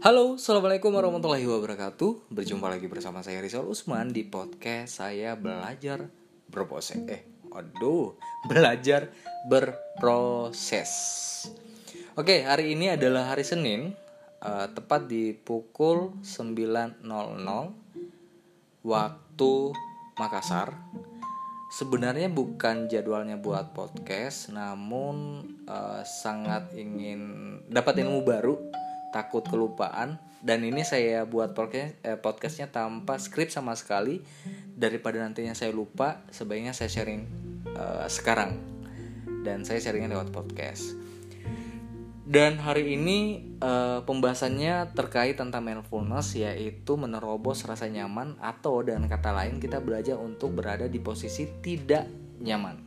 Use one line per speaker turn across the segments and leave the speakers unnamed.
Halo, Assalamualaikum warahmatullahi wabarakatuh. Berjumpa lagi bersama saya Rizal Usman di podcast saya belajar berproses Eh, aduh, belajar berproses. Oke, hari ini adalah hari Senin uh, Tepat di pukul 9.00 Waktu Makassar. Sebenarnya bukan jadwalnya buat podcast Namun uh, sangat ingin dapat ilmu baru takut kelupaan. Dan ini saya buat eh, podcastnya tanpa skrip sama sekali. Daripada nantinya saya lupa sebaiknya saya sharing uh, sekarang. Dan saya sharingnya lewat podcast. Dan hari ini uh, pembahasannya terkait tentang mindfulness yaitu menerobos rasa nyaman atau dengan kata lain kita belajar untuk berada di posisi tidak nyaman.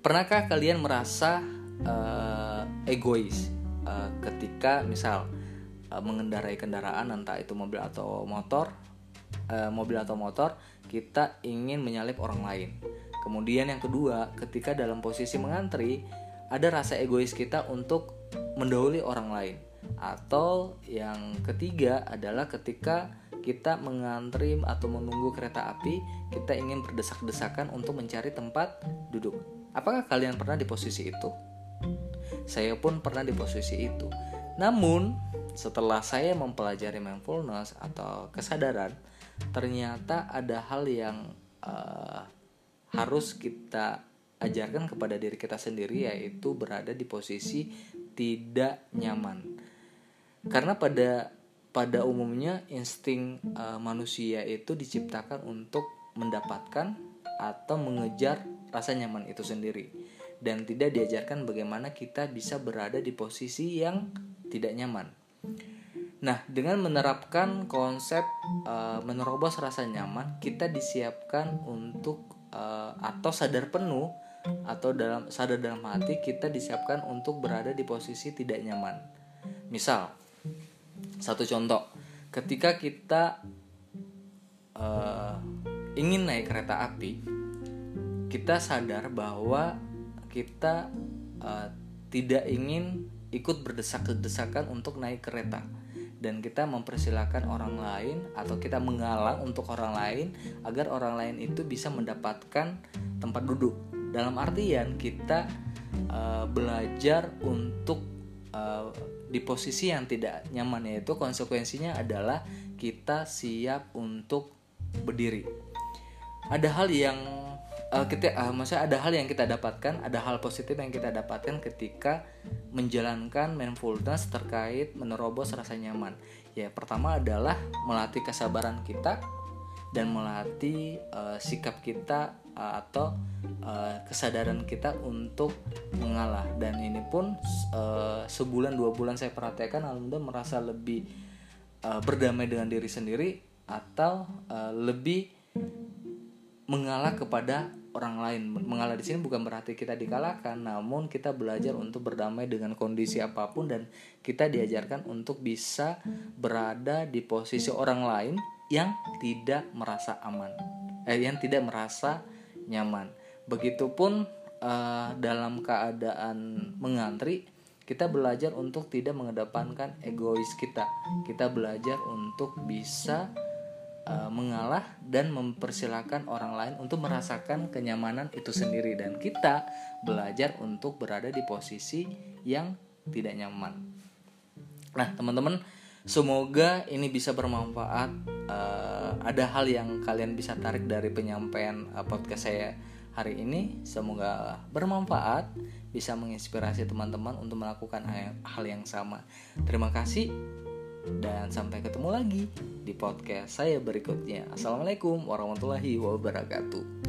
Pernahkah kalian merasa uh, egois uh, ketika misal uh, mengendarai kendaraan entah itu mobil atau motor uh, mobil atau motor kita ingin menyalip orang lain kemudian yang kedua ketika dalam posisi mengantri ada rasa egois kita untuk mendahului orang lain atau yang ketiga adalah ketika kita mengantri atau menunggu kereta api, kita ingin berdesak-desakan untuk mencari tempat duduk. Apakah kalian pernah di posisi itu? Saya pun pernah di posisi itu. Namun, setelah saya mempelajari mindfulness atau kesadaran, ternyata ada hal yang uh, harus kita ajarkan kepada diri kita sendiri yaitu berada di posisi tidak nyaman. Karena pada pada umumnya insting uh, manusia itu diciptakan untuk mendapatkan atau mengejar rasa nyaman itu sendiri dan tidak diajarkan bagaimana kita bisa berada di posisi yang tidak nyaman. Nah, dengan menerapkan konsep uh, menerobos rasa nyaman, kita disiapkan untuk uh, atau sadar penuh atau dalam sadar dalam hati kita disiapkan untuk berada di posisi tidak nyaman. Misal, satu contoh, ketika kita uh, ingin naik kereta api, kita sadar bahwa kita uh, tidak ingin ikut berdesak-desakan untuk naik kereta. Dan kita mempersilahkan orang lain atau kita mengalah untuk orang lain agar orang lain itu bisa mendapatkan tempat duduk. Dalam artian kita uh, belajar untuk uh, di posisi yang tidak nyaman yaitu konsekuensinya adalah kita siap untuk berdiri. Ada hal yang uh, kita uh, maksudnya ada hal yang kita dapatkan, ada hal positif yang kita dapatkan ketika menjalankan mindfulness terkait menerobos rasa nyaman. Ya, pertama adalah melatih kesabaran kita dan melatih uh, sikap kita uh, atau uh, kesadaran kita untuk mengalah dan ini pun uh, sebulan dua bulan saya perhatikan alhamdulillah merasa lebih uh, berdamai dengan diri sendiri atau uh, lebih mengalah kepada orang lain. Mengalah di sini bukan berarti kita dikalahkan, namun kita belajar untuk berdamai dengan kondisi apa pun dan kita diajarkan untuk bisa berada di posisi orang lain yang tidak merasa aman. Eh yang tidak merasa nyaman. Begitupun uh, dalam keadaan mengantri kita belajar untuk tidak mengedepankan egois kita. Kita belajar untuk bisa uh, mengalah dan mempersilahkan orang lain untuk merasakan kenyamanan itu sendiri dan kita belajar untuk berada di posisi yang tidak nyaman. Nah, teman-teman, semoga ini bisa bermanfaat. Uh, ada hal yang kalian bisa tarik dari penyampaian uh, podcast saya hari ini. Semoga bermanfaat, bisa menginspirasi teman-teman untuk melakukan hal yang sama. Terima kasih dan sampai ketemu lagi di podcast saya berikutnya. Assalamualaikum warahmatullahi wabarakatuh.